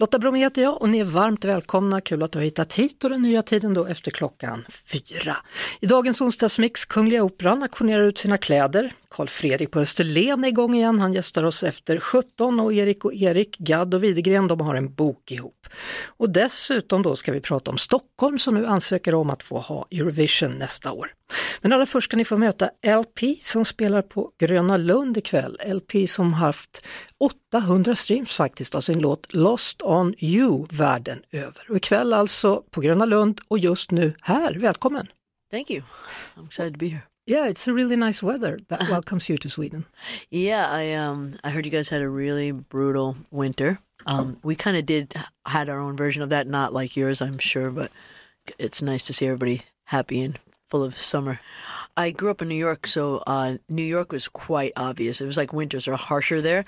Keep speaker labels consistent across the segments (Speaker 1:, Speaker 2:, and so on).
Speaker 1: Lotta Bromé heter jag och ni är varmt välkomna. Kul att du har hittat hit och den nya tiden då efter klockan fyra. I dagens onsdagsmix Kungliga Operan auktionerar ut sina kläder. Karl Fredrik på Österlen är igång igen. Han gästar oss efter 17 och Erik och Erik, Gadd och Widegren, de har en bok ihop. Och dessutom då ska vi prata om Stockholm som nu ansöker om att få ha Eurovision nästa år. Men allra först ska ni få möta LP som spelar på Gröna Lund ikväll. LP som haft 800 streams faktiskt av sin låt Lost on you världen över. Och ikväll alltså på Gröna Lund och just nu här. Välkommen!
Speaker 2: Thank you. I'm excited to be here.
Speaker 1: Yeah, it's a really nice weather that welcomes you to Sweden.
Speaker 2: Yeah, I um I heard you guys had a really brutal winter. Um, we kind of did had our own version of that, not like yours, I'm sure, but it's nice to see everybody happy and full of summer. I grew up in New York, so uh, New York was quite obvious. It was like winters are harsher there.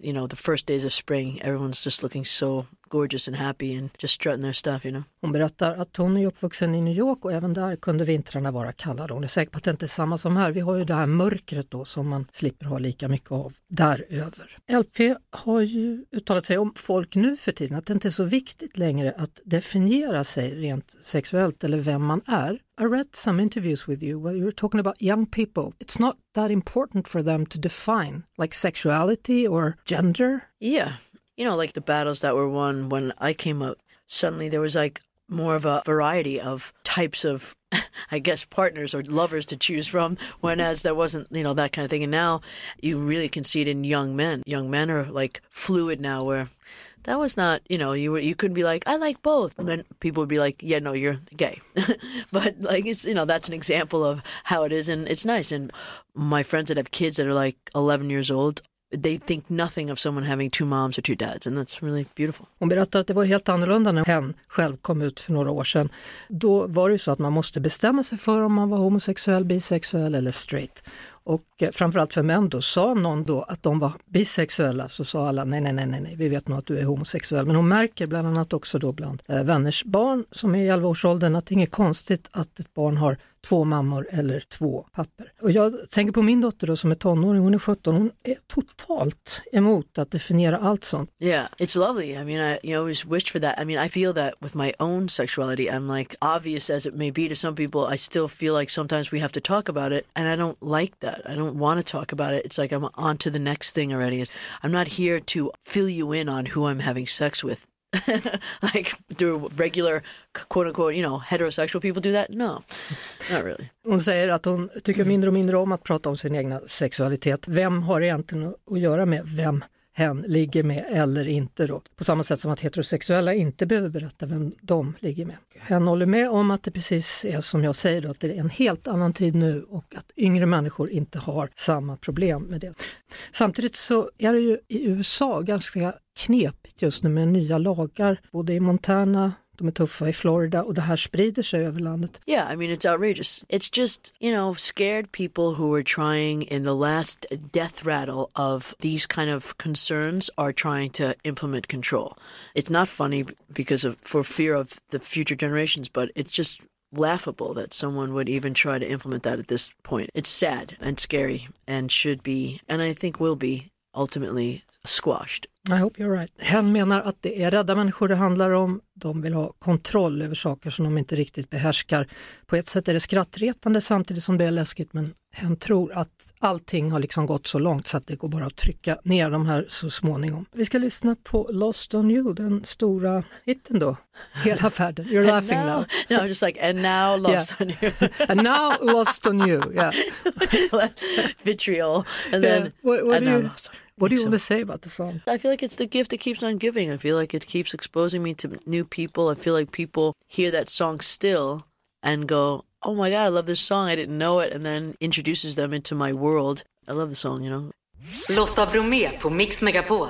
Speaker 2: You know, the first days of spring, everyone's just looking so gorgeous and happy and just strutting their stuff, you know.
Speaker 1: Hon berättar att hon är uppvuxen i New York och även där kunde vintrarna vara kalla. Hon är säker på att det inte är samma som här. Vi har ju det här mörkret då som man slipper ha lika mycket av däröver. LP har ju uttalat sig om folk nu för tiden, att det inte är så viktigt längre att definiera sig rent sexuellt eller vem man är. I read some interviews with you where you were talking about young people. It's not that important for them to define like sexuality or gender.
Speaker 2: Yeah. You know, like the battles that were won when I came up, suddenly there was like more of a variety of types of I guess partners or lovers to choose from, whereas there wasn't, you know, that kind of thing. And now you really can see it in young men. Young men are like fluid now where that was not, you know, you were, you couldn't be like, I like both. And then people would be like, yeah, no, you're gay. but like, it's, you know, that's an example of how it is. And it's nice. And my friends that have kids that are like 11 years old, they think nothing of someone having two moms or two dads and that's really beautiful.
Speaker 1: Hon berättar att det var helt annorlunda när hen själv kom ut för några år sedan. Då var det så att man måste bestämma sig för om man var homosexuell, bisexuell eller straight. Och eh, framförallt för män då, sa någon då att de var bisexuella så sa alla nej, nej, nej, nej, vi vet nog att du är homosexuell. Men hon märker bland annat också då bland eh, vänners barn som är i 11-årsåldern att det är inget konstigt att ett barn har två mammor eller två pappor. Och jag tänker på min dotter då som är tonåring, hon är 17, hon är totalt emot att definiera allt sånt.
Speaker 2: Yeah, it's lovely. I mean, I you know, always wish for that. I mean, I feel that with my own sexuality, I'm like obvious as it may be to some people, I still feel like sometimes we have to talk about it and I don't like that. I don't want to talk about it. It's like I'm on to the next thing already. I'm not here to fill you in on who I'm having sex with. like do regular quote unquote, you know, heterosexual people do that? No, not really.
Speaker 1: Hon säger att hon tycker mindre och mindre om att prata om sin egna sexualitet. Vem har egentligen att göra med vem hen ligger med eller inte då. På samma sätt som att heterosexuella inte behöver berätta vem de ligger med. Hen håller med om att det precis är som jag säger då, att det är en helt annan tid nu och att yngre människor inte har samma problem med det. Samtidigt så är det ju i USA ganska knepigt just nu med nya lagar, både i Montana de är tuffa i Florida och det här sprider sig över landet.
Speaker 2: Yeah, I mean it's outrageous. It's just, you know, scared people who are trying in the last death rattle of these kind of concerns are trying to implement control. It's not funny because of for fear of the future generations, but it's just laughable that someone would even try to implement that at this point. It's sad and scary and should be and I think will be ultimately squashed.
Speaker 1: I hope you're right. Hen menar att det är rädda människor det handlar om. De vill ha kontroll över saker som de inte riktigt behärskar. På ett sätt är det skrattretande samtidigt som det är läskigt men hen tror att allting har liksom gått så långt så att det går bara att trycka ner de här så småningom. Vi ska lyssna på Lost on you, den stora hitten då, hela färden. You're laughing now.
Speaker 2: No, just like and now lost
Speaker 1: Yeah.
Speaker 2: on you.
Speaker 1: And now lost on you. Yeah.
Speaker 2: Vitriol. And
Speaker 1: Yeah.
Speaker 2: then
Speaker 1: What- what
Speaker 2: and now
Speaker 1: you-
Speaker 2: lost on you.
Speaker 1: What do you want to say about the song?
Speaker 2: I feel like it's the gift that keeps on giving. I feel like it keeps exposing me to new people. I feel like people hear that song still and go, "Oh my god, I love this song. I didn't know it," and then introduces them into my world. I love the song, you know.
Speaker 3: Lotta Bromé på Mix Megapol.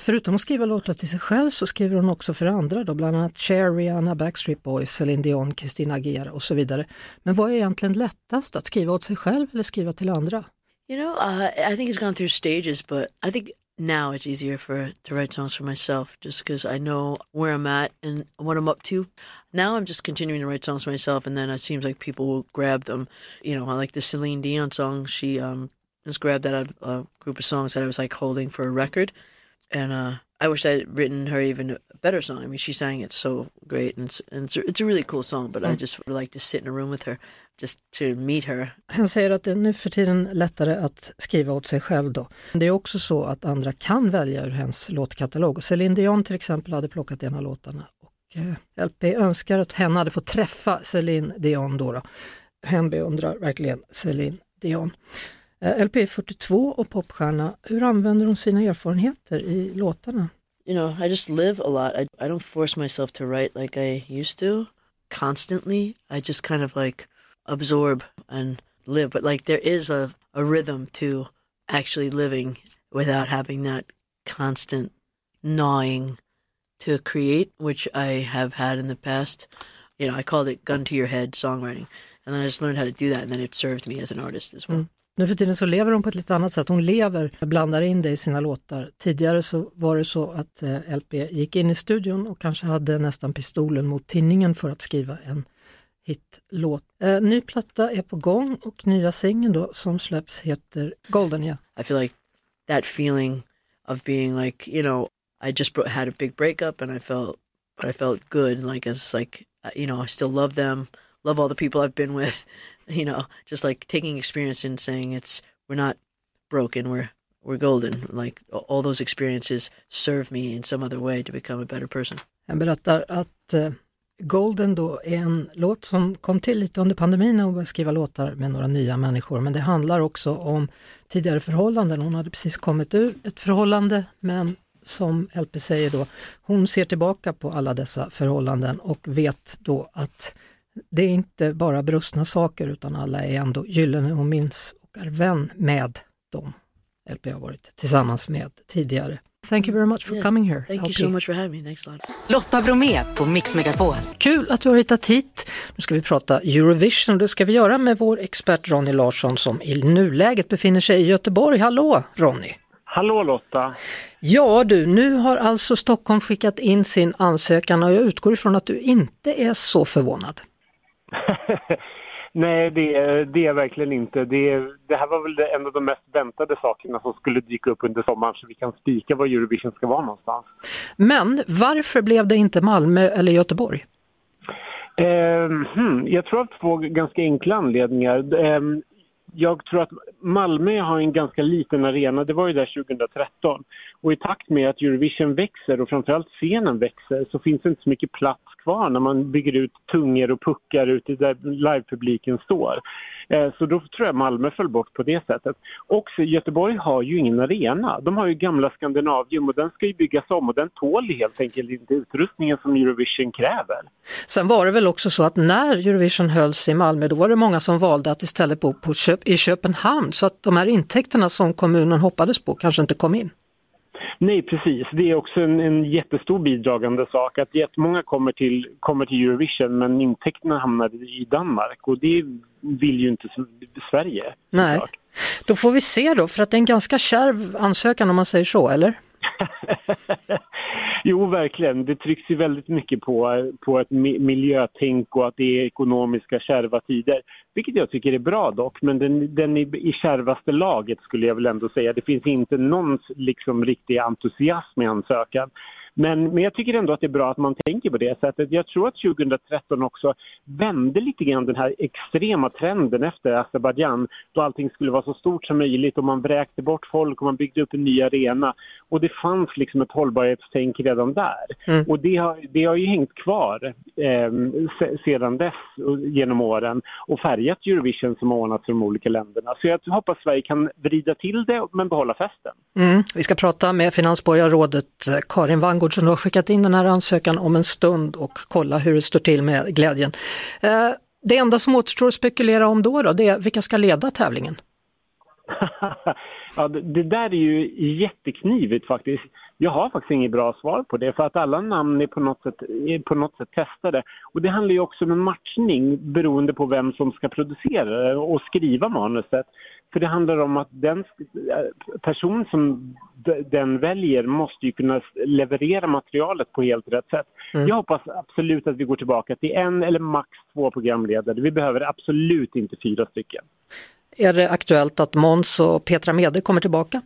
Speaker 1: Förutom att skriva låtar till sig själv så skriver hon också för andra, då, bland annat Cher, Rihanna, Backstreet Boys, Celine Dion, Christina Aguilera och så vidare. Men vad är egentligen lättast, att skriva åt sig själv eller skriva till andra?
Speaker 2: You know, uh, I think it's gone through stages, but I think now it's easier for to write songs for myself just because I know where I'm at and what I'm up to. Now I'm just continuing to write songs for myself, and then it seems like people will grab them. You know, I like the Celine Dion song. She um, just grabbed that out of a group of songs that I was like holding for a record, and uh, I wish I'd written her even a better song. I mean, she sang it so great, and it's and it's a, it's a really cool song. But I just would like to sit in a room with her, just to meet her.
Speaker 1: Han säger att det är nu för tiden lättare att skriva åt sig själv då. Det är också så att andra kan välja ur hennes låtkatalog. Céline Dion till exempel hade plockat en av låtarna. Och eh, LP önskar att hen hade fått träffa Céline Dion då. då. Hen beundrar verkligen Céline Dion. Eh, LP 42 och popstjärna. Hur använder hon sina erfarenheter i låtarna?
Speaker 2: You know, I just live a lot. I, I don't force myself to write like I used to constantly. I just kind of like absorb and live. But like there is a, a rhythm to actually living without having that constant gnawing to create, which I have had in the past. You know, I called it gun to your head songwriting. And then I just learned how to do that and then it served me as an artist as well.
Speaker 1: Mm. Nu för tiden så lever hon på ett lite annat sätt. Hon lever, blandar in det i sina låtar. Tidigare så var det så att eh, LP gick in i studion och kanske hade nästan pistolen mot tinningen för att skriva en hitlåt. Eh, ny platta är på gång och nya singeln då som släpps heter Golden. Yeah.
Speaker 2: I feel like that feeling of being like, you know, I just had a big breakup and I felt, but I felt good. Like as like, uh, you know, I still love them, love all the people I've been with. You know, just like taking experience and saying it's we're not broken, we're we're golden. Like all those experiences serve me in some other way to become a better person.
Speaker 1: Jag berättar att eh, Golden då är en låt som kom till lite under pandemin när hon började skriva låtar med några nya människor. Men det handlar också om tidigare förhållanden. Hon hade precis kommit ur ett förhållande men som LP säger då, hon ser tillbaka på alla dessa förhållanden och vet då att det är inte bara brustna saker utan alla är ändå gyllene och minns och är vän med dem LP har varit tillsammans med tidigare. Thank you very much for
Speaker 2: Yeah.
Speaker 1: coming here.
Speaker 2: Thank you
Speaker 1: LP.
Speaker 2: so much for having me. A lot.
Speaker 3: Lotta Bromé på Mix Megapol.
Speaker 1: Kul att du har hittat hit. Nu ska vi prata Eurovision och det ska vi göra med vår expert Ronny Larsson som i nuläget befinner sig i Göteborg. Hallå Ronny!
Speaker 4: Hallå Lotta!
Speaker 1: Ja du, nu har alltså Stockholm skickat in sin ansökan och jag utgår ifrån att du inte är så förvånad.
Speaker 4: Nej, det, är- det är verkligen inte. Det, det här var väl en av de mest väntade sakerna som skulle dyka upp under sommaren så vi kan spika var Eurovision ska vara någonstans.
Speaker 1: Men varför blev det inte Malmö eller Göteborg?
Speaker 4: Ehm, hmm, jag tror av två ganska enkla anledningar. Ehm, jag tror att Malmö har en ganska liten arena, det var ju där 2013. Och i takt med att Eurovision växer och framförallt scenen växer så finns det inte så mycket plats kvar när man bygger ut tungor och puckar ute där livepubliken står. Eh, så då tror jag Malmö föll bort på det sättet. Också Göteborg har ju ingen arena. De har ju gamla Skandinavium och den ska ju byggas om och den tål helt enkelt inte utrustningen som Eurovision kräver.
Speaker 1: Sen var det väl också så att när Eurovision hölls i Malmö då var det många som valde att istället bo på Köp i Köpenhamn så att de här intäkterna som kommunen hoppades på kanske inte kom in.
Speaker 4: Nej, precis. Det är också en, en jättestor bidragande sak att jättemånga kommer till, kommer till Eurovision men intäkterna hamnar i Danmark och det vill ju inte Sverige.
Speaker 1: Nej.
Speaker 4: såklart.
Speaker 1: Då får vi se då, för att det är en ganska kärv ansökan om man säger så, eller?
Speaker 4: jo, verkligen. Det trycks ju väldigt mycket på, på ett mi- miljötänk och att det är ekonomiska kärva tider. Vilket jag tycker är bra dock, men den, den är i kärvaste laget skulle jag väl ändå säga. Det finns inte någon liksom, riktig entusiasm i ansökan. Men, men jag tycker ändå att det är bra att man tänker på det sättet. Jag tror att 2013 också vände lite grann den här extrema trenden efter Azerbajdzjan då allting skulle vara så stort som möjligt och man vräkte bort folk och man byggde upp en ny arena. Och det fanns liksom ett hållbarhetstänk redan där.
Speaker 1: Mm.
Speaker 4: Och det har, det har ju hängt kvar eh, se, sedan dess genom åren och färgat Eurovision som har ordnats i de olika länderna. Så jag hoppas Sverige kan vrida till det men behålla festen.
Speaker 1: Mm. Vi ska prata med finansborgarrådet eh, Karin Herngård som har skickat in den här ansökan om en stund och kolla hur det står till med glädjen. Eh, det enda som återstår att spekulera om då, då det är vilka ska leda tävlingen?
Speaker 4: ja, det, där är ju jätteknivigt faktiskt. Jag har faktiskt inget bra svar på det för att alla namn är på något sätt, är på något sätt testade. Och det handlar ju också om en matchning beroende på vem som ska producera det och skriva manuset. För det handlar om att den person som den väljer måste ju kunna leverera materialet på helt rätt sätt. Jag hoppas absolut att vi går tillbaka till en eller max två programledare. Vi behöver absolut inte fyra stycken.
Speaker 1: Är det aktuellt att Måns och Petra Mede kommer tillbaka?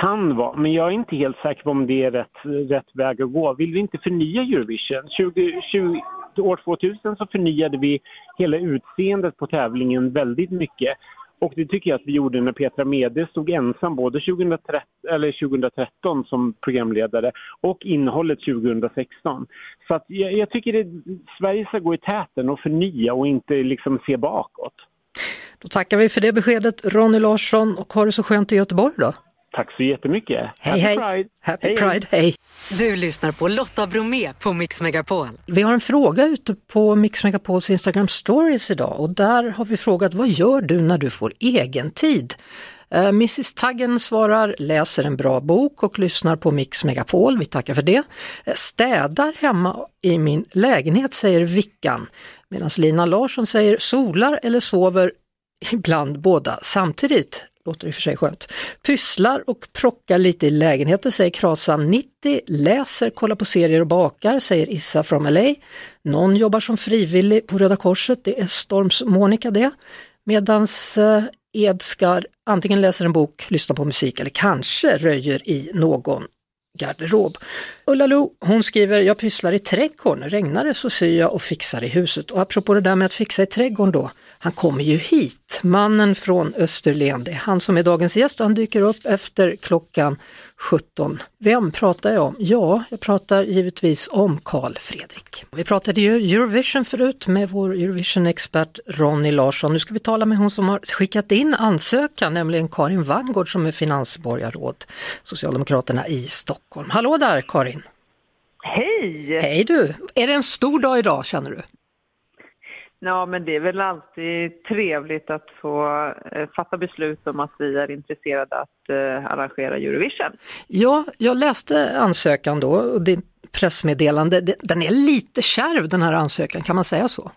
Speaker 4: Kan vara, men jag är inte helt säker på om det är rätt, rätt väg att gå. Vill vi inte förnya Eurovision? 20, 20, år 2000 så förnyade vi hela utseendet på tävlingen väldigt mycket. Och det tycker jag att vi gjorde när Petra Mede stod ensam både 2013, eller 2013 som programledare och innehållet 2016. Så att jag, jag tycker att Sverige ska gå i täten och förnya och inte liksom se bakåt.
Speaker 1: Då tackar vi för det beskedet Ronny Larsson och har det så skönt i Göteborg då.
Speaker 4: Tack så jättemycket.
Speaker 1: Hej,
Speaker 4: Happy
Speaker 1: hej.
Speaker 4: Pride.
Speaker 1: Happy
Speaker 4: hej,
Speaker 1: Pride, hej.
Speaker 3: Du lyssnar på Lotta Bromé på Mix Megapol.
Speaker 1: Vi har en fråga ute på Mix Megapols Instagram stories idag och där har vi frågat vad gör du när du får egen tid? Eh, Mrs Taggen svarar läser en bra bok och lyssnar på Mix Megapol, vi tackar för det. Eh, Städar hemma i min lägenhet säger Vickan medan Lina Larsson säger solar eller sover ibland båda samtidigt. Låter i och för sig skönt. Pysslar och prockar lite i lägenheten säger Krasan 90, läser, kollar på serier och bakar säger Issa from LA. Någon jobbar som frivillig på Röda Korset, det är Storms Monica det. Medans eh, Edskar antingen läser en bok, lyssnar på musik eller kanske röjer i någon garderob. Ulla Lo, hon skriver, jag pysslar i trädgården, regnar det så syr jag och fixar i huset. Och apropå det där med att fixa i trädgården då, han kommer ju hit, mannen från Österlen. Det är han som är dagens gäst och han dyker upp efter klockan 17. Vem pratar jag om? Ja, jag pratar givetvis om Karl Fredrik. Vi pratade ju Eurovision förut med vår Eurovision-expert Ronny Larsson. Nu ska vi tala med hon som har skickat in ansökan, nämligen Karin Vangård som är finansborgarråd, Socialdemokraterna i Stockholm. Hallå där Karin!
Speaker 5: Hej!
Speaker 1: Hej du! Är det en stor dag idag känner du?
Speaker 5: Ja, men det är väl alltid trevligt att få eh, fatta beslut om att vi är intresserade att eh, arrangera Eurovision.
Speaker 1: Ja, jag läste ansökan då och ditt pressmeddelande. Den är lite kärv den här ansökan, kan man säga så?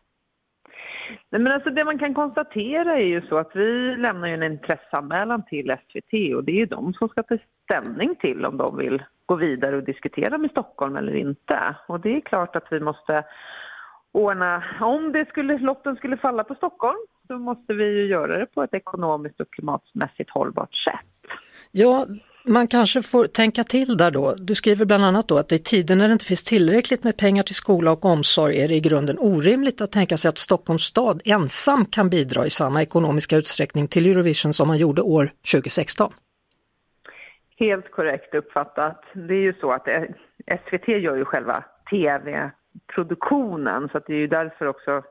Speaker 5: Nej, men alltså det man kan konstatera är ju så att vi lämnar ju en intresseanmälan till SVT och det är ju de som ska ta ställning till om de vill gå vidare och diskutera med Stockholm eller inte. Och det är klart att vi måste ordna, om det skulle, lotten skulle falla på Stockholm så måste vi ju göra det på ett ekonomiskt och klimatmässigt hållbart sätt.
Speaker 1: Ja, man kanske får tänka till där då. Du skriver bland annat då att i tider när det inte finns tillräckligt med pengar till skola och omsorg är det i grunden orimligt att tänka sig att Stockholms stad ensam kan bidra i samma ekonomiska utsträckning till Eurovision som man gjorde år 2016.
Speaker 5: Helt korrekt uppfattat. Det är ju så att eh, SVT gör ju själva tv-produktionen så att det är ju därför också eh,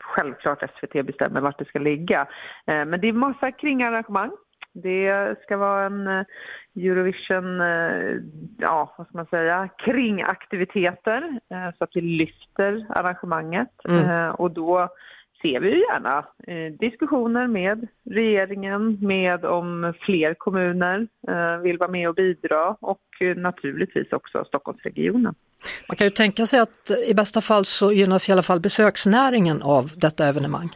Speaker 5: självklart SVT bestämmer vart det ska ligga. Eh, Men det är massa kringarrangemang. Det ska vara en eh, Eurovision, ja vad ska man säga, kringaktiviteter så att vi lyfter arrangemanget
Speaker 1: Mm.
Speaker 5: Och då ser vi ju gärna eh, diskussioner med regeringen, med om fler kommuner eh, vill vara med och bidra och eh, naturligtvis också Stockholmsregionen.
Speaker 1: Man kan ju tänka sig att i bästa fall så gynnas i alla fall besöksnäringen av detta evenemang.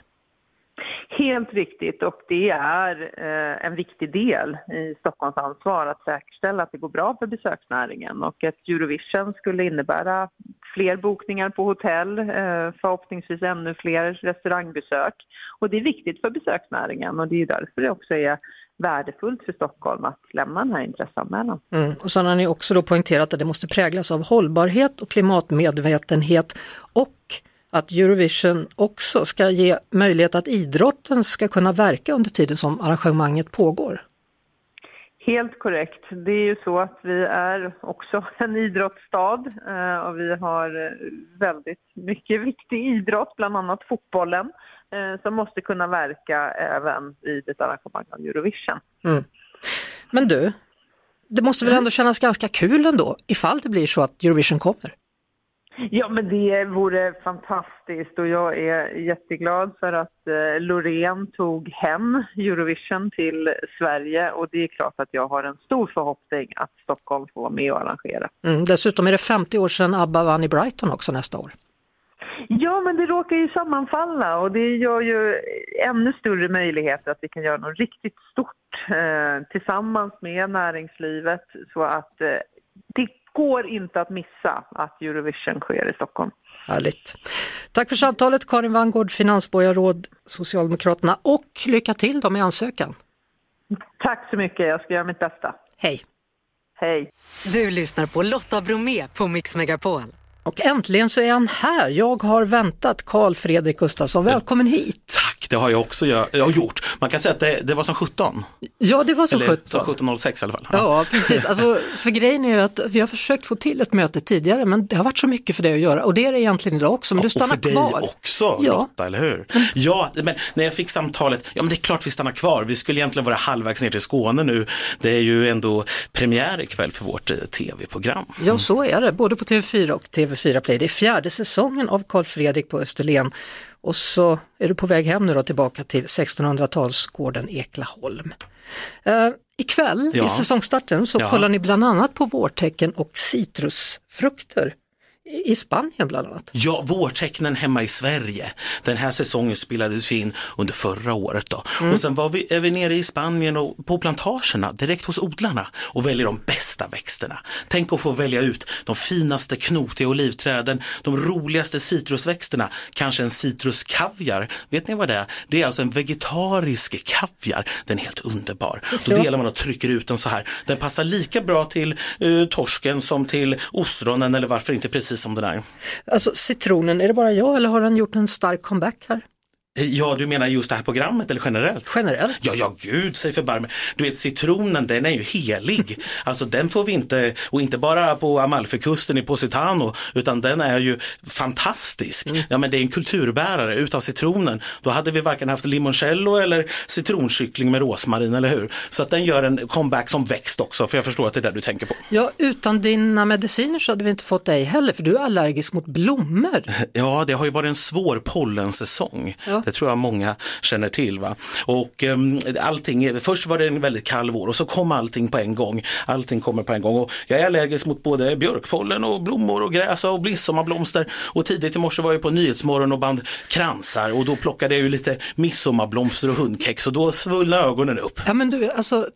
Speaker 5: Helt riktigt och det är eh, en viktig del i Stockholms ansvar att säkerställa att det går bra för besöksnäringen och att Eurovision skulle innebära fler bokningar på hotell, eh, förhoppningsvis ännu fler restaurangbesök. Och det är viktigt för besöksnäringen och det är därför det också är värdefullt för Stockholm att lämna den här intresseanmälan.
Speaker 1: Mm. Och sen har ni också då poängterat att det måste präglas av hållbarhet och klimatmedvetenhet och att Eurovision också ska ge möjlighet att idrotten ska kunna verka under tiden som arrangemanget pågår.
Speaker 5: Helt korrekt. Det är ju så att vi är också en idrottsstad eh, och vi har eh, väldigt mycket viktig idrott, bland annat fotbollen, som måste kunna verka även vid ett arrangemang av Eurovision.
Speaker 1: Men du, det måste väl ändå kännas ganska kul ändå ifall det blir så att Eurovision kommer?
Speaker 5: Ja, men det vore fantastiskt och jag är jätteglad för att eh, Loreen tog hem Eurovision till Sverige och det är klart att jag har en stor förhoppning att Stockholm får vara med och arrangera.
Speaker 1: Mm. Dessutom är det 50 år sedan ABBA vann i Brighton också nästa år.
Speaker 5: Ja, men det råkar ju sammanfalla och det gör ju ännu större möjligheter att vi kan göra något riktigt stort eh, tillsammans med näringslivet så att eh, det går inte att missa att Eurovision sker i Stockholm.
Speaker 1: Härligt. Tack för samtalet Karin Vangård, finansborgarråd Socialdemokraterna och lycka till då med ansökan.
Speaker 5: Tack så mycket, jag ska göra mitt bästa.
Speaker 1: Hej!
Speaker 5: Hej!
Speaker 3: Du lyssnar på Lotta Bromé på Mix Megapol.
Speaker 1: Och äntligen så är han här. Jag har väntat Karl Fredrik Gustafsson. Välkommen hit!
Speaker 6: Tack, det har jag också jag, har gjort. Man kan säga att det, det var som 17.
Speaker 1: Ja, det var så
Speaker 6: Eller
Speaker 1: sjutton.
Speaker 6: som 1706 i alla fall.
Speaker 1: Ja, precis. Alltså, för grejen är ju att vi har försökt få till ett möte tidigare, men det har varit så mycket för dig att göra och det är det egentligen idag också, men du stannar
Speaker 6: och för
Speaker 1: kvar.
Speaker 6: dig också
Speaker 1: Ja.
Speaker 6: Lotta, eller hur? Ja, men när jag fick samtalet, ja men det är klart vi stannar kvar. Vi skulle egentligen vara halvvägs ner till Skåne nu. Det är ju ändå premiär ikväll för vårt eh, tv-program.
Speaker 1: Ja, så är det, både på TV4 och TV4 Play. Det är fjärde säsongen av Karl Fredrik på Österlen. Och så är du på väg hem nu då tillbaka till 1600-talsgården Eklaholm. Uh, ikväll
Speaker 6: Ja.
Speaker 1: i säsongstarten så
Speaker 6: Ja.
Speaker 1: kollar ni bland annat på vårtecken och citrusfrukter i Spanien bland annat.
Speaker 6: Ja, vårtecknen hemma i Sverige. Den här säsongen spelades in under förra året då.
Speaker 1: Mm.
Speaker 6: Och sen var vi, är vi nere i Spanien och på plantagerna, direkt hos odlarna och väljer de bästa växterna. Tänk att få välja ut de finaste knotiga olivträden, de roligaste citrusväxterna, kanske en citruskaviar. Vet ni vad det är? Det är alltså en vegetarisk kaviar. Den är helt underbar. Då delar man och trycker ut den så här. Den passar lika bra till eh, torsken som till ostronen eller varför inte precis som den är.
Speaker 1: Alltså citronen, är det bara jag eller har den gjort en stark comeback här?
Speaker 6: Ja, du menar just det här programmet eller generellt?
Speaker 1: Generellt?
Speaker 6: Ja, ja, gud säg förbarme. Du vet citronen, den är ju helig. Alltså den får vi inte, och inte bara på Amalfikusten i Positano, utan den är ju fantastisk. Ja, men det är en kulturbärare. Utan citronen, då hade vi varken haft limoncello eller citronkyckling med rosmarin, eller hur? Så att den gör en comeback som växt också, för jag förstår att det är det du tänker på.
Speaker 1: Ja, utan dina mediciner så hade vi inte fått dig heller, för du är allergisk mot blommor.
Speaker 6: Ja, det har ju varit en svår pollensäsong.
Speaker 1: Ja.
Speaker 6: Det tror jag många känner till. Va? Och um, allting, först var det en väldigt kall vår och så kom allting på en gång. Allting kommer på en gång. Och jag är allergisk mot både björkpollen och blommor och gräs och midsommarblomster. Och tidigt i morse var jag på Nyhetsmorgon och band kransar och då plockade jag ju lite midsommarblomster och hundkex och då svullnade ögonen upp.
Speaker 1: Ja, men du, alltså,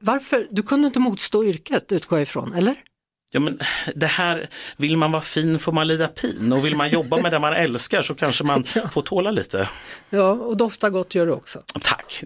Speaker 1: varför? Du kunde inte motstå yrket, utgår jag ifrån, eller?
Speaker 6: Ja men det här, vill man vara fin får man lida pin och vill man jobba med det man älskar så kanske man får tåla lite.
Speaker 1: Ja, och dofta gott gör du också.
Speaker 6: Tack.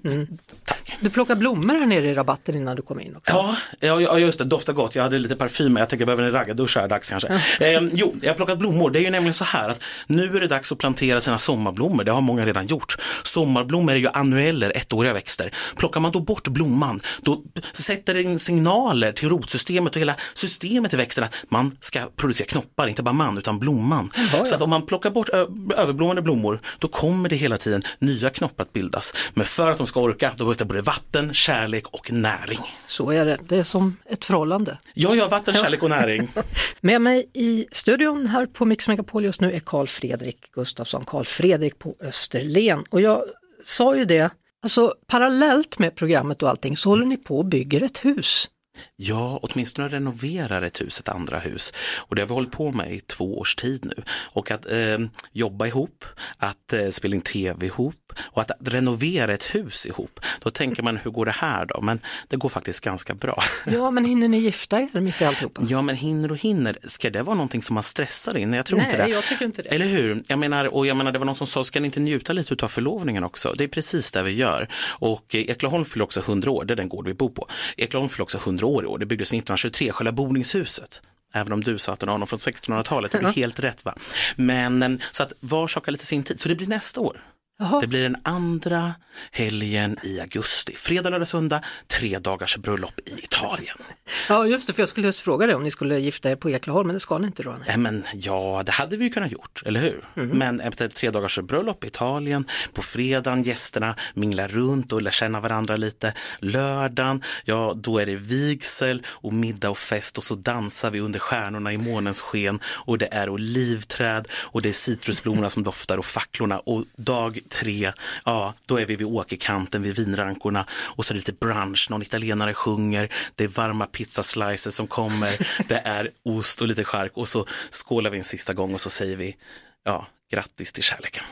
Speaker 6: Tack.
Speaker 1: Du plockar blommor här nere i rabatten innan du kom in också.
Speaker 6: Ja, ja, ja, just det, doftar gott. Jag hade lite parfym, jag tänker jag behöver en raggardusch här dags kanske. Eh, jo, jag har plockat blommor. Det är ju nämligen så här att nu är det dags att plantera sina sommarblommor. Det har många redan gjort. Sommarblommor är ju annueller, ettåriga växter. Plockar man då bort blomman, då sätter det in signaler till rotsystemet och hela systemet i växten att man ska producera knoppar, inte bara man utan blomman.
Speaker 1: ja.
Speaker 6: Så att om man plockar bort överblommande blommor, då kommer det hela tiden nya knoppar att bildas. Men för att de ska orka, då behövs det både vatten, kärlek och näring.
Speaker 1: Så är det, det är som ett förhållande.
Speaker 6: Ja, ja, vatten, kärlek och näring.
Speaker 1: Med mig i studion här på Mix Megapol just nu är Karl Fredrik Gustafsson, Karl Fredrik på Österlen. Och jag sa ju det, alltså parallellt med programmet och allting så håller ni på och bygger ett hus.
Speaker 6: Ja, åtminstone renoverar ett hus, ett andra hus. Och det har vi hållit på med i två års tid nu. Och att eh, jobba ihop, att eh, spela in tv ihop och att renovera ett hus ihop. Då tänker man, hur går det här då? Men det går faktiskt ganska bra.
Speaker 1: Ja, men hinner ni gifta er mitt i alltihopa?
Speaker 6: Ja, men hinner och hinner, ska det vara någonting som man stressar in? Jag tror inte det.
Speaker 1: Nej, jag tycker inte det.
Speaker 6: Eller hur? Jag menar, och jag menar, det var någon som sa, ska ni inte njuta lite av förlovningen också? Det är precis det vi gör. Och eh, Eklaholm fyller också 100 år, det är den gård vi bor på. Eklaholm fyller också 100 år i år, det byggdes 1923, själva boningshuset. Även om du sa att den har någon från 1600-talet, det är helt rätt va. Men eh, så att var sak har lite sin tid, så det blir nästa år.
Speaker 1: Jaha.
Speaker 6: Det blir den andra helgen i augusti. Fredag, lördag, söndag, tre dagars bröllop i Italien.
Speaker 1: Ja, just det, för jag skulle just fråga dig om ni skulle gifta er på Eklaholm, men det ska ni inte då? nej.
Speaker 6: Nej, men ja, det hade vi ju kunnat gjort, eller hur? Men efter tre dagars bröllop i Italien, på fredagen gästerna minglar runt och lär känna varandra lite. Lördagen, ja då är det vigsel och middag och fest och så dansar vi under stjärnorna i månens sken och det är olivträd och det är citrusblommorna som doftar och facklorna och dag tre, ja då är vi vid åkerkanten vid vinrankorna och så är det lite brunch, någon italienare sjunger, det är varma pizzaslices som kommer, det är ost och lite chark och så skålar vi en sista gång och så säger vi ja, grattis till kärleken.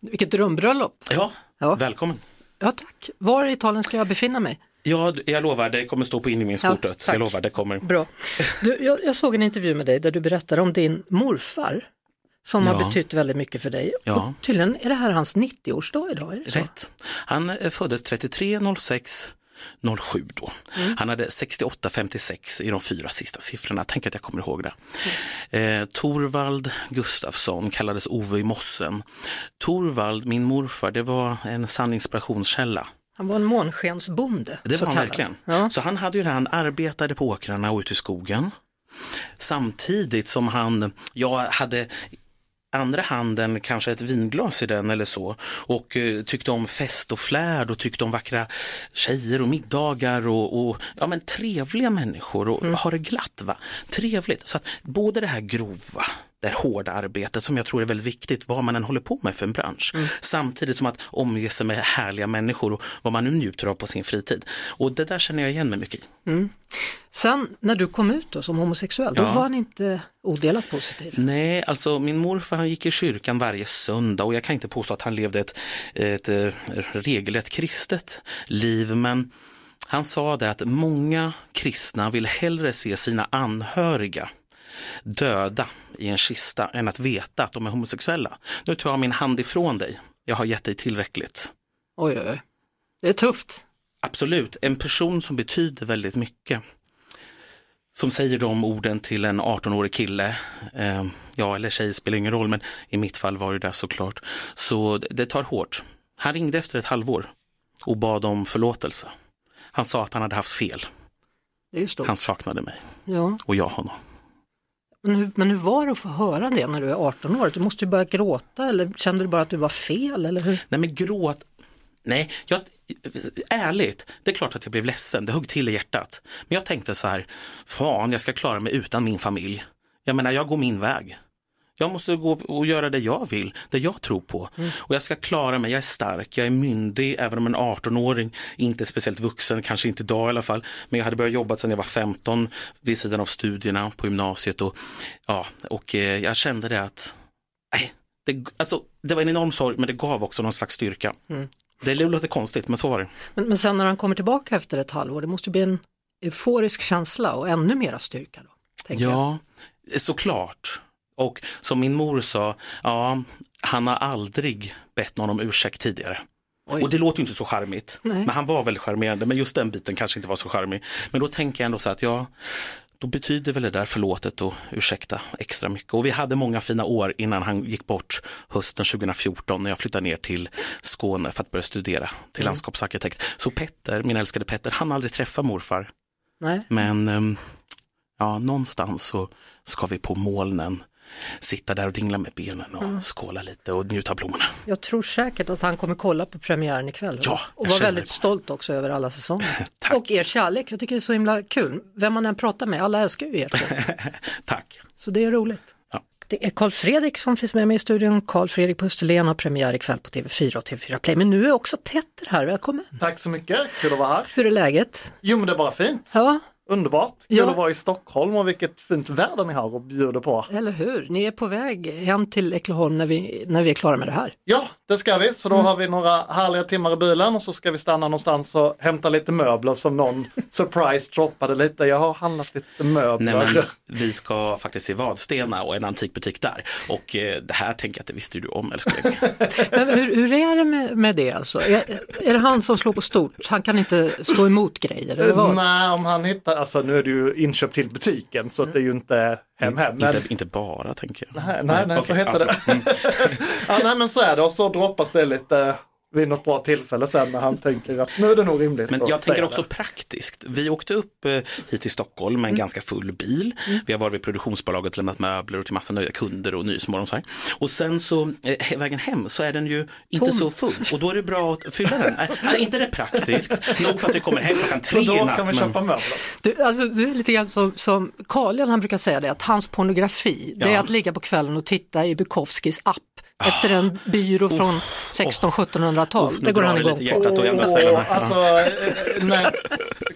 Speaker 1: Vilket drömbröllop!
Speaker 6: Ja,
Speaker 1: Ja.
Speaker 6: välkommen.
Speaker 1: Ja, tack. Var i Italien ska jag befinna mig?
Speaker 6: Ja, jag lovar, det kommer stå på inringningskortet.
Speaker 1: tack.
Speaker 6: jag lovar, det kommer.
Speaker 1: Bra. Du, jag, jag såg en intervju med dig där du berättade om din morfar som har
Speaker 6: Ja.
Speaker 1: betytt väldigt mycket för dig.
Speaker 6: Ja.
Speaker 1: Och tydligen är det här hans 90-årsdag idag, är det så?
Speaker 6: Rätt. Han eh, föddes 33 06 07 då. Han hade 68-56 i de fyra sista siffrorna. Tänk att jag kommer ihåg det. Eh, Torvald Gustafsson kallades Ove i mossen. Torvald, min morfar, det var en sann inspirationskälla.
Speaker 1: Han var en månskensbonde.
Speaker 6: Det var han
Speaker 1: kallad.
Speaker 6: verkligen.
Speaker 1: Ja.
Speaker 6: Så han hade ju det han arbetade på åkrarna och ute i skogen. Samtidigt som han, jag hade andra handen kanske ett vinglas i den eller så och eh, tyckte om fest och flärd och tyckte om vackra tjejer och middagar och, och ja men trevliga människor och
Speaker 1: Mm.
Speaker 6: ha det glatt va. Trevligt. Så att både det här grova, det här hårda arbetet som jag tror är väldigt viktigt vad man än håller på med för en bransch.
Speaker 1: Mm.
Speaker 6: Samtidigt som att omge sig med härliga människor och vad man nu njuter av på sin fritid. Och det där känner jag igen mig mycket i.
Speaker 1: Sen när du kom ut då som homosexuell, då
Speaker 6: Ja.
Speaker 1: var han inte odelat positiv.
Speaker 6: Nej, alltså min morfar han gick i kyrkan varje söndag och jag kan inte påstå att han levde ett, ett, eh, regelrätt kristet liv men han sa det att många kristna vill hellre se sina anhöriga döda i en kista än att veta att de är homosexuella. Nu tar jag min hand ifrån dig. Jag har gett dig tillräckligt.
Speaker 1: Oj, oj, oj. Det är tufft.
Speaker 6: Absolut, en person som betyder väldigt mycket. Som säger de orden till en 18-årig kille, eh, ja eller tjej spelar ingen roll men i mitt fall var det där såklart. Så det- tar hårt. Han ringde efter ett halvår och bad om förlåtelse. Han sa att han hade haft fel.
Speaker 1: Det är ju stort.
Speaker 6: Han saknade mig
Speaker 1: Ja.
Speaker 6: och jag honom.
Speaker 1: Men, hur, men hur var det att få höra det när du är 18 år? Du måste ju börja gråta eller kände du bara att du var fel? Eller hur?
Speaker 6: Nej men gråt, nej, jag, ärligt, det är klart att jag blev ledsen, det högg till i hjärtat. Men jag tänkte så här, fan jag ska klara mig utan min familj. Jag menar, jag går min väg. Jag måste gå och göra det jag vill, det jag tror på. Och jag ska klara mig, jag är stark, jag är myndig, även om en 18-åring inte är speciellt vuxen, kanske inte idag i alla fall. Men jag hade börjat jobba sedan jag var 15 vid sidan av studierna på gymnasiet. Och, ja, och eh, jag kände det att, nej, det, alltså, det var en enorm sorg men det gav också någon slags styrka. Det låter konstigt men så var det.
Speaker 1: Men, men sen när han kommer tillbaka efter ett halvår, det måste bli en euforisk känsla och ännu mera styrka då? tänker jag.
Speaker 6: Ja, såklart. Och som min mor sa, ja, han har aldrig bett någon om ursäkt tidigare.
Speaker 1: Oj.
Speaker 6: Och det låter inte så charmigt,
Speaker 1: Nej.
Speaker 6: men han var väldigt charmerande, men just den biten kanske inte var så charmig. Men då tänker jag ändå så att ja, då betyder väl det där förlåtet och ursäkta extra mycket. Och vi hade många fina år innan han gick bort hösten 2014 när jag flyttade ner till Skåne för att börja studera till landskapsarkitekt. Så Petter, min älskade Petter, han aldrig träffat morfar.
Speaker 1: Nej.
Speaker 6: Men ehm, ja, någonstans så ska vi på molnen sitta där och dingla med benen och
Speaker 1: Mm.
Speaker 6: skåla lite och njuta av blommorna.
Speaker 1: Jag tror säkert att han kommer kolla på premiären ikväll
Speaker 6: Ja,
Speaker 1: och vara väldigt
Speaker 6: det.
Speaker 1: stolt också över alla säsonger.
Speaker 6: Tack.
Speaker 1: och er kärlek, jag tycker det är så himla kul. Vem man än pratar med, alla älskar ju er.
Speaker 6: Tack.
Speaker 1: Så det är roligt.
Speaker 6: Ja.
Speaker 1: Det är Karl Fredrik som finns med mig i studion. Karl Fredrik på Österlen har premiär ikväll på TV4 och TV4 Play. Men nu är också Petter här, välkommen.
Speaker 7: Tack så mycket, kul att vara här.
Speaker 1: Hur är läget?
Speaker 7: Jo men det är bara fint.
Speaker 1: Ja,
Speaker 7: Underbart. Kul
Speaker 1: Ja.
Speaker 7: att vara i Stockholm och vilket fint väder ni har och bjuder på.
Speaker 1: eller hur? Ni är på väg hem till Ekeholm när vi, när vi är klara med det här.
Speaker 7: Ja, det ska vi. Så då har vi några härliga timmar i bilen och så ska vi stanna någonstans och hämta lite möbler som någon surprise droppade lite. Jag har handlat lite möbler.
Speaker 6: Nej, men, vi ska faktiskt till Vadstena och en antikbutik där. Och eh, det här tänker jag att det visste du om älskling.
Speaker 1: Men hur, hur är det med, med det alltså? Är, är det han som slår på stort? Han kan inte stå emot grejer eller vad?
Speaker 7: Nej, om han hittar, alltså nu är det ju inköp till butiken så att det är ju inte hem hem. Men...
Speaker 6: inte, inte bara tänker jag.
Speaker 7: Nej, nej, nej så
Speaker 6: okej,
Speaker 7: heter det.
Speaker 6: Mm.
Speaker 7: ja, nej men så är det och så droppas det lite vid något bra tillfälle sen när han tänker att nu är det nog rimligt
Speaker 6: Men jag tänker också
Speaker 7: det.
Speaker 6: praktiskt. Vi åkte upp eh, hit till Stockholm med en ganska full bil. Vi har varit vid produktionsbolaget och lämnat möbler och till massa nöjda kunder och Nyhetsmorgon och så här. Och sen så eh, vägen hem så är den ju inte
Speaker 1: Tom.
Speaker 6: så full och då är det bra att fylla den. Nej, inte det praktiskt, nog för att vi kommer hem klockan
Speaker 7: Så
Speaker 6: tre i
Speaker 7: då
Speaker 6: natt.
Speaker 7: kan vi
Speaker 6: men-
Speaker 7: köpa möbler.
Speaker 1: Du, alltså, du är lite grann som, som Carl han brukar säga det, att hans pornografi, det är att ligga på kvällen och titta i Bukowskis app efter en byrå från 1600-1700-tal.
Speaker 6: nu
Speaker 1: Det går han igång på.
Speaker 7: Åh, alltså, eh, nej,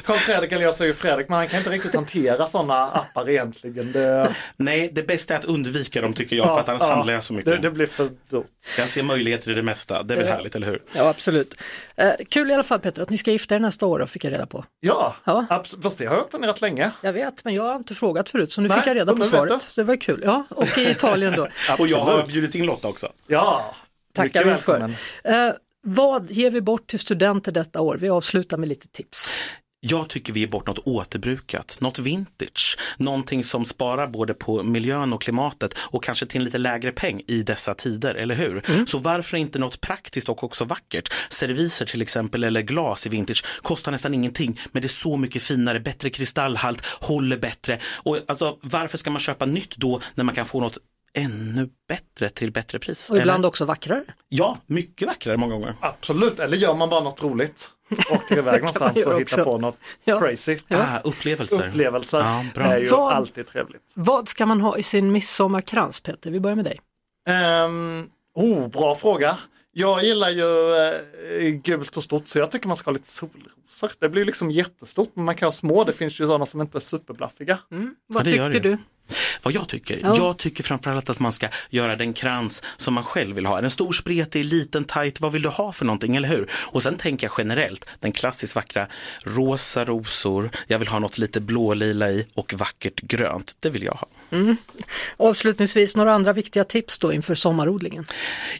Speaker 7: Karl Fredrik, eller jag säger Fredrik, men han kan inte riktigt hantera sådana appar egentligen. Det,
Speaker 6: Nej, det bästa är att undvika dem tycker jag för att annars
Speaker 7: ja,
Speaker 6: handlar jag så mycket.
Speaker 7: Det, det blir för dumt.
Speaker 6: Jag ser möjligheter i det mesta, det är väl
Speaker 1: Ja.
Speaker 6: härligt, eller hur?
Speaker 1: Ja, absolut. Eh, kul i alla fall Peter att ni ska gifta er nästa år, fick jag reda på.
Speaker 7: Ja,
Speaker 1: Ja.
Speaker 7: fast det har jag planerat länge.
Speaker 1: Jag vet, men jag har inte frågat förut så nu
Speaker 7: Nej,
Speaker 1: fick jag reda på svaret. det var kul. Ja, och i Italien då.
Speaker 6: Och jag har bjudit in Lotta också.
Speaker 7: Ja,
Speaker 1: Tackar vi för. Eh, Vad ger vi bort till studenter detta år? Vi avslutar med lite tips.
Speaker 6: Jag tycker vi ger bort något återbrukat, något vintage, någonting som sparar både på miljön och klimatet och kanske till en lite lägre peng i dessa tider, eller hur? Mm. Så varför inte något praktiskt och också vackert? Serviser till exempel eller glas i vintage kostar nästan ingenting, men det är så mycket finare, bättre kristallhalt, håller bättre. Och alltså, varför ska man köpa nytt då när man kan få något ännu bättre till bättre pris.
Speaker 1: Och ibland eller? också vackrare.
Speaker 6: Ja, mycket vackrare många gånger.
Speaker 7: Absolut, eller gör man bara något roligt. Åker iväg någonstans och hittar på något ja. crazy.
Speaker 6: Ja. Ah, upplevelser.
Speaker 7: Upplevelser ja, bra. är ju vad, alltid trevligt.
Speaker 1: Vad ska man ha i sin midsommarkrans Peter? Vi börjar med dig.
Speaker 7: Um, oh, bra fråga. Jag gillar ju eh, gult och stort så jag tycker man ska ha lite solrosor. Det blir liksom jättestort men man kan ha små, det finns ju sådana som inte är superblaffiga.
Speaker 1: Mm. Vad ja, tycker du?
Speaker 6: Vad jag tycker? Ja. Jag tycker framförallt att man ska göra den krans som man själv vill ha. Är den stor, spretig, liten, tight? Vad vill du ha för någonting, eller hur? Och sen tänker jag generellt, den klassiskt vackra rosa rosor, jag vill ha något lite blålila i och vackert grönt. Det vill jag ha.
Speaker 1: Mm. Avslutningsvis, några andra viktiga tips då inför sommarodlingen?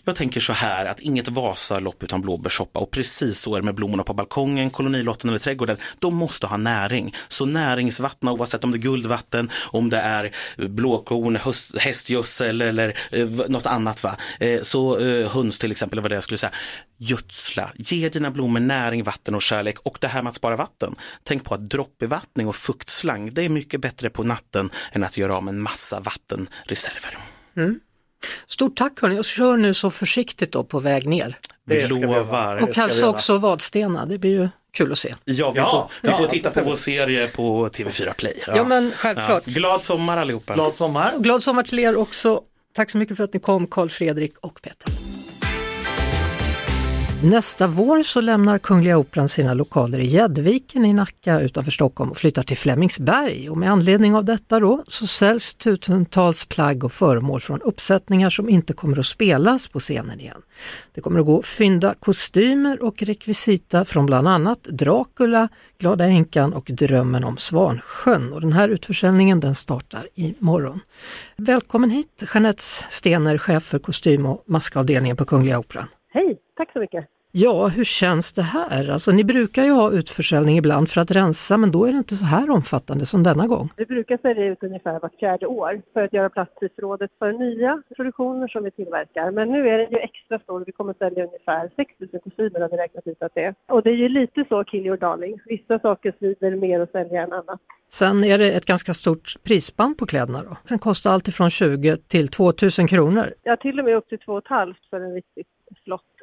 Speaker 6: Jag tänker så här att inget Vasalopp utan blåbärssoppa och precis så är det med blommorna på balkongen, nylotten eller trädgården. De måste ha näring. Så näringsvattna oavsett om det är guldvatten, om det är blåkorn, hästgödsel eller eh, något annat. Va? Eh, så eh, höns till exempel, vad det jag skulle säga. Gödsla, ge dina blommor näring, vatten och kärlek och det här med att spara vatten. Tänk på att droppbevattning och fuktslang, det är mycket bättre på natten än att göra av med en massa vattenreserver. Mm.
Speaker 1: Stort tack hörni och kör nu så försiktigt då på väg ner.
Speaker 6: Vi lovar.
Speaker 1: Och kanske också Vadstena, det blir ju kul att se.
Speaker 6: Ja, vi, ja, får, vi får titta på vår serie på TV4 Play.
Speaker 1: Ja, ja men självklart.
Speaker 6: Ja. Glad sommar allihopa.
Speaker 7: Glad sommar.
Speaker 1: Glad sommar till er också. Tack så mycket för att ni kom, Karl Fredrik och Peter. Nästa vår så lämnar Kungliga Operan sina lokaler i Gäddviken i Nacka utanför Stockholm och flyttar till Flemingsberg. Och med anledning av detta då så säljs tusentals plagg och föremål från uppsättningar som inte kommer att spelas på scenen igen. Det kommer att gå fynda kostymer och rekvisita från bland annat Dracula, Glada änkan och Drömmen om Svansjön. Och den här utförsäljningen den startar imorgon. Välkommen hit Jeanette Stener, chef för kostym och maskavdelningen på Kungliga Operan.
Speaker 8: Hej! Tack så mycket.
Speaker 1: Ja, hur känns det här? Alltså, ni brukar ju ha utförsäljning ibland för att rensa, men då är det inte så här omfattande som denna gång.
Speaker 8: Vi brukar sälja ut ungefär vart fjärde år för att göra plats i förrådet för nya produktioner som vi tillverkar. Men nu är det ju extra stor. Vi kommer att sälja ungefär 6 000 kostymer har vi räknat ut att det är. Och det är ju lite så kill your darling. Vissa saker svider mer att sälja än annat.
Speaker 1: Sen är det ett ganska stort prisband på kläderna då. Det kan kosta allt ifrån 20 till 2000 kronor.
Speaker 8: Ja, till och med upp till 2 500 för en riktigt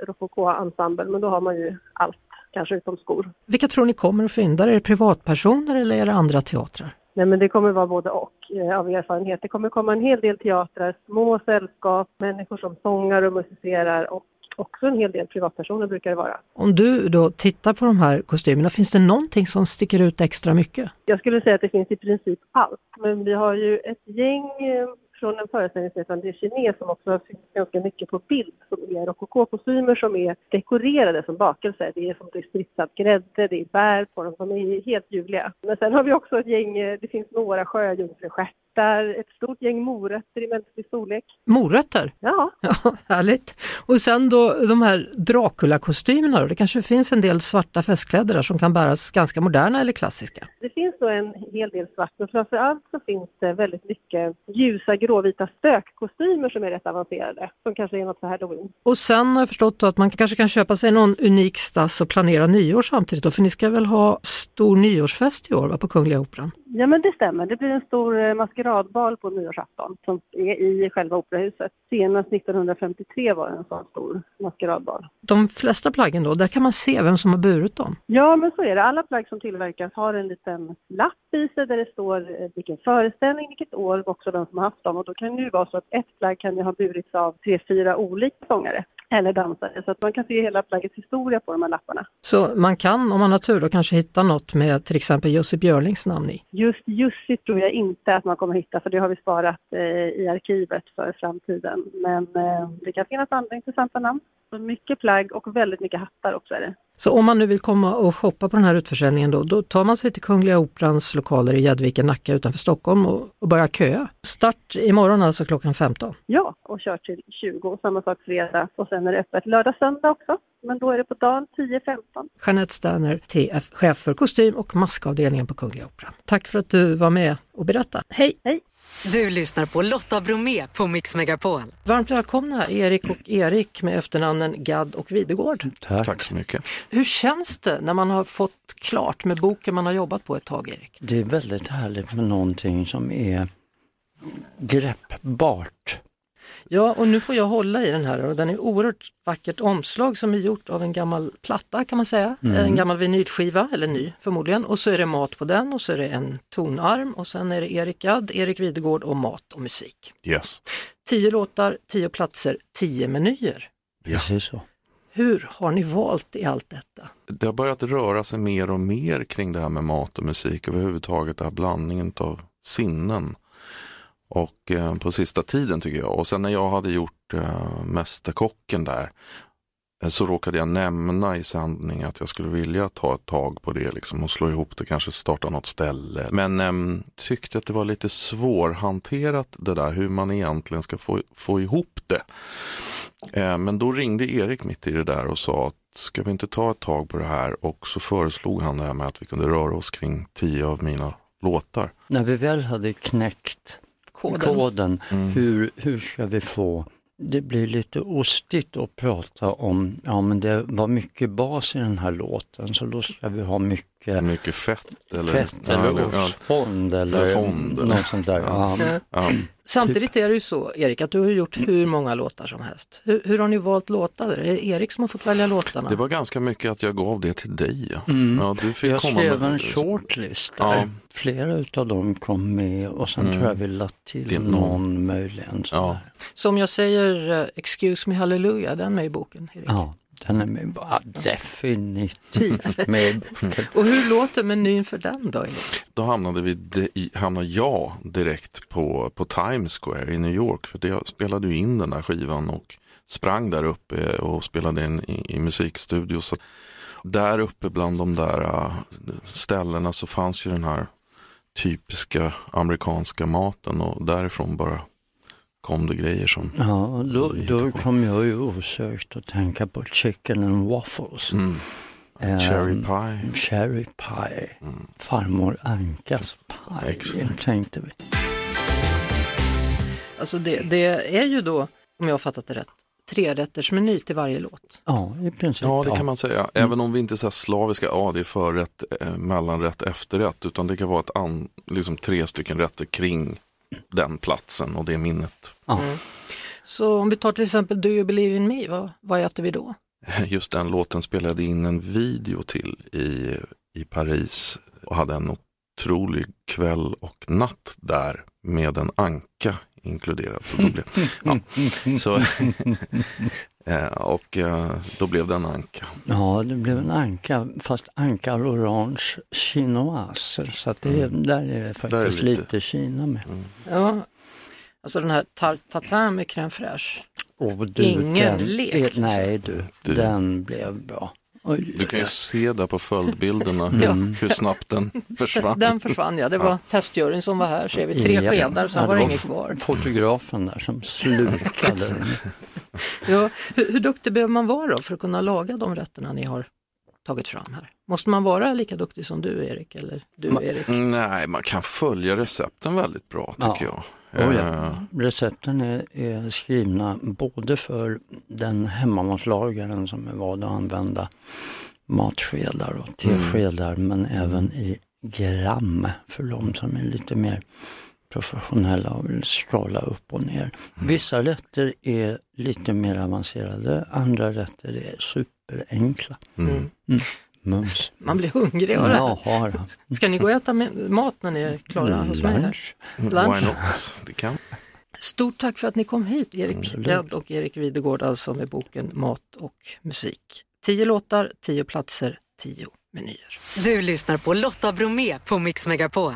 Speaker 8: rokoko-ensemble, men då har man ju allt, kanske utom skor.
Speaker 1: Vilka tror ni kommer att fynda? Är det privatpersoner eller är det andra teatrar?
Speaker 8: Nej, men det kommer vara både och eh, av erfarenhet. Det kommer komma en hel del teatrar, små sällskap, människor som sångar och musicerar och också en hel del privatpersoner brukar det vara.
Speaker 1: Om du då tittar på de här kostymerna, finns det någonting som sticker ut extra mycket?
Speaker 8: Jag skulle säga att det finns i princip allt, men vi har ju ett gäng eh, från en föreställning som heter Kines som också finns ganska mycket på bild som är rokokokostymer som är dekorerade som bakelser. Det är som det är spritsad grädde, det är bär på dem, de är helt ljuvliga. Men sen har vi också ett gäng, eh, det finns några sjöjungfrustjärt hittar ett stort gäng morötter i mänsklig storlek.
Speaker 1: Morötter?
Speaker 8: Ja.
Speaker 1: ja. Härligt! Och sen då de här Dracula-kostymerna då? Det kanske finns en del svarta festkläder där som kan bäras ganska moderna eller klassiska?
Speaker 8: Det finns då en hel del svart men framförallt så finns det väldigt mycket ljusa gråvita spökkostymer som är rätt avancerade som kanske är något för halloween.
Speaker 1: Och sen har jag förstått att man kanske kan köpa sig någon unik stass och planera nyår samtidigt då, för ni ska väl ha stor nyårsfest i år va, på Kungliga Operan?
Speaker 8: Ja men det stämmer, det blir en stor eh, maskeradbal på nyårsafton som är i själva operahuset. Senast 1953 var det en sån stor maskeradbal.
Speaker 1: De flesta plaggen då, där kan man se vem som har burit dem?
Speaker 8: Ja men så är det, alla plagg som tillverkas har en liten lapp i sig där det står eh, vilken föreställning, vilket år och också vem som har haft dem. Och då kan det ju vara så att ett plagg kan ju ha burits av tre, fyra olika sångare eller dansare. Så att man kan se hela plaggets historia på de här lapparna.
Speaker 1: Så man kan, om man har tur, då kanske hitta något med till exempel Jussi Björlings namn i?
Speaker 8: Just Jussi tror jag inte att man kommer hitta, för det har vi sparat eh, i arkivet för framtiden. Men eh, det kan finnas andra intressanta namn. Så mycket plagg och väldigt mycket hattar också är det.
Speaker 1: Så om man nu vill komma och shoppa på den här utförsäljningen då, då tar man sig till Kungliga Operans lokaler i Gäddviken, Nacka utanför Stockholm och, och börjar köa. Start imorgon alltså klockan 15.
Speaker 8: Ja, och kör till 20. Samma sak fredag och sen är det öppet lördag, söndag också. Men då är det på dagen 10-15.
Speaker 1: Jeanette Sterner, TF, chef för kostym och maskavdelningen på Kungliga Operan. Tack för att du var med och berättade. Hej!
Speaker 8: Hej!
Speaker 3: Du lyssnar på Lotta Bromé på Mix Megapol.
Speaker 1: Varmt välkomna Erik och Erik med efternamnen Gadd och Videgård.
Speaker 9: Tack.
Speaker 10: Tack så mycket.
Speaker 1: Hur känns det när man har fått klart med boken man har jobbat på ett tag, Erik?
Speaker 9: Det är väldigt härligt med någonting som är greppbart.
Speaker 1: Ja, och nu får jag hålla i den här och den är oerhört vackert omslag som är gjort av en gammal platta kan man säga. En gammal vinylskiva, eller ny förmodligen. Och så är det mat på den och så är det en tonarm och sen är det Erik Gadd, Erik Videgård och mat och musik.
Speaker 10: Yes.
Speaker 1: Tio låtar, tio platser, tio menyer.
Speaker 10: Ja.
Speaker 9: Precis så.
Speaker 1: Hur har ni valt i allt detta?
Speaker 10: Det har börjat röra sig mer och mer kring det här med mat och musik överhuvudtaget, den här blandningen av sinnen. Och eh, på sista tiden tycker jag. Och sen när jag hade gjort eh, Mästerkocken där eh, så råkade jag nämna i sändning att jag skulle vilja ta ett tag på det liksom, och slå ihop det, kanske starta något ställe. Men ehm, tyckte att det var lite svårhanterat det där hur man egentligen ska få, få ihop det. Eh, men då ringde Erik mitt i det där och sa att ska vi inte ta ett tag på det här och så föreslog han det här med att vi kunde röra oss kring tio av mina låtar.
Speaker 9: När vi väl hade knäckt
Speaker 1: Koden.
Speaker 9: koden, hur, hur ska vi få det blir lite ostigt att prata om, ja men det var mycket bas i den här låten så då ska vi ha mycket
Speaker 10: Mycket fett eller,
Speaker 9: fett eller
Speaker 10: eller- ja,
Speaker 9: ostfond eller,
Speaker 10: Eller fond, eller-
Speaker 9: något sånt där. Ja.
Speaker 10: ja.
Speaker 1: Samtidigt är det ju så, Erik, att du har gjort hur många låtar som helst. Hur, hur har ni valt låtar? Är det Erik som har fått välja låtarna?
Speaker 10: Det var ganska mycket att jag gav det till dig. Ja. Ja, du fick
Speaker 9: Mm. Jag
Speaker 10: komma
Speaker 9: skrev
Speaker 10: med
Speaker 9: en shortlist där.
Speaker 10: Ja.
Speaker 9: Flera utav dem kom med och sen tror jag vi lade till
Speaker 10: någon.
Speaker 9: någon möjligen.
Speaker 10: Ja.
Speaker 9: där.
Speaker 1: Så om jag säger eh, Excuse me hallelujah, den med i boken, Erik.
Speaker 9: ja, den är med, ja, definitivt med.
Speaker 1: Och hur låter menyn för den då?
Speaker 10: Då hamnade, vi de, i, hamnade jag direkt på, på Times Square i New York. För det, jag spelade ju in den där skivan och sprang där uppe och spelade in i, i musikstudio. Så där uppe bland de där äh, ställena så fanns ju den här typiska amerikanska maten och därifrån bara kom det grejer som
Speaker 9: Ja, då, då kom jag ju osökt att tänka på chicken and waffles.
Speaker 10: mm,
Speaker 9: Ehm,
Speaker 10: cherry pie.
Speaker 9: Cherry pie. Farmor Ankas pie,
Speaker 10: Exakt.
Speaker 9: tänkte vi.
Speaker 1: Alltså det, det är ju då, om jag har fattat det rätt, trerättersmeny till varje låt.
Speaker 9: Ja, i princip.
Speaker 10: Ja, det kan man säga. Även om vi inte är så slaviska, ja det är förrätt, eh, mellanrätt, efterrätt. Utan det kan vara ett an, liksom tre stycken rätter kring den platsen och det minnet.
Speaker 9: Ja.
Speaker 1: Så om vi tar till exempel Do you believe in me, vad, vad äter vi då?
Speaker 10: Just den låten spelade in en video till i, i Paris och hade en otrolig kväll och natt där med en anka inkluderad. Så ja, så, och eh, då blev det en anka.
Speaker 9: Ja, det blev en anka, fast anka à l'orange chinoise. Så att det, är- där är det faktiskt
Speaker 10: är
Speaker 9: lite.
Speaker 10: lite.
Speaker 9: Kina med.
Speaker 1: Ja, alltså den här tar- tatin med crème fraîche.
Speaker 9: Och du,
Speaker 1: Ingen
Speaker 9: den,
Speaker 1: lek, liksom.
Speaker 9: Nej du,
Speaker 10: Du.
Speaker 9: den blev bra. Oj,
Speaker 10: Du kan ju se där på följdbilderna
Speaker 1: Ja.
Speaker 10: hur, hur snabbt den försvann.
Speaker 1: Den försvann ja, det var testjuryn som var här, ser vi. Tre
Speaker 9: Ja.
Speaker 1: skedar, sen
Speaker 9: Ja,
Speaker 1: var
Speaker 9: det
Speaker 1: inget kvar.
Speaker 9: Fotografen där som slukade den.
Speaker 1: Ja, hur, hur duktig behöver man vara då för att kunna laga de rätterna ni har tagit fram här? Måste man vara lika duktig som du Erik, eller du Erik?
Speaker 10: Nej, man kan följa recepten väldigt bra tycker
Speaker 9: Ja.
Speaker 10: jag.
Speaker 9: Oh, ja.
Speaker 10: Eh,
Speaker 9: Recepten är, är skrivna både för den hemmamatlagaren som är van att använda matskedar och teskedar men även i gram för de som är lite mer professionella och vill skala upp och ner. Vissa rätter är lite mer avancerade, andra rätter är superenkla.
Speaker 10: mm.
Speaker 9: Mums.
Speaker 1: Man blir hungrig av det här. Ska ni gå och äta mat när ni är klara hos mig?
Speaker 9: Lunch.
Speaker 1: Lunch.
Speaker 10: Det kan.
Speaker 1: Stort tack för att ni kom hit, Erik. Gadd och Erik Videgård, alltså med boken Mat och musik. Tio låtar, tio platser, tio menyer.
Speaker 3: Du lyssnar på Lotta Bromé på Mix Megapol.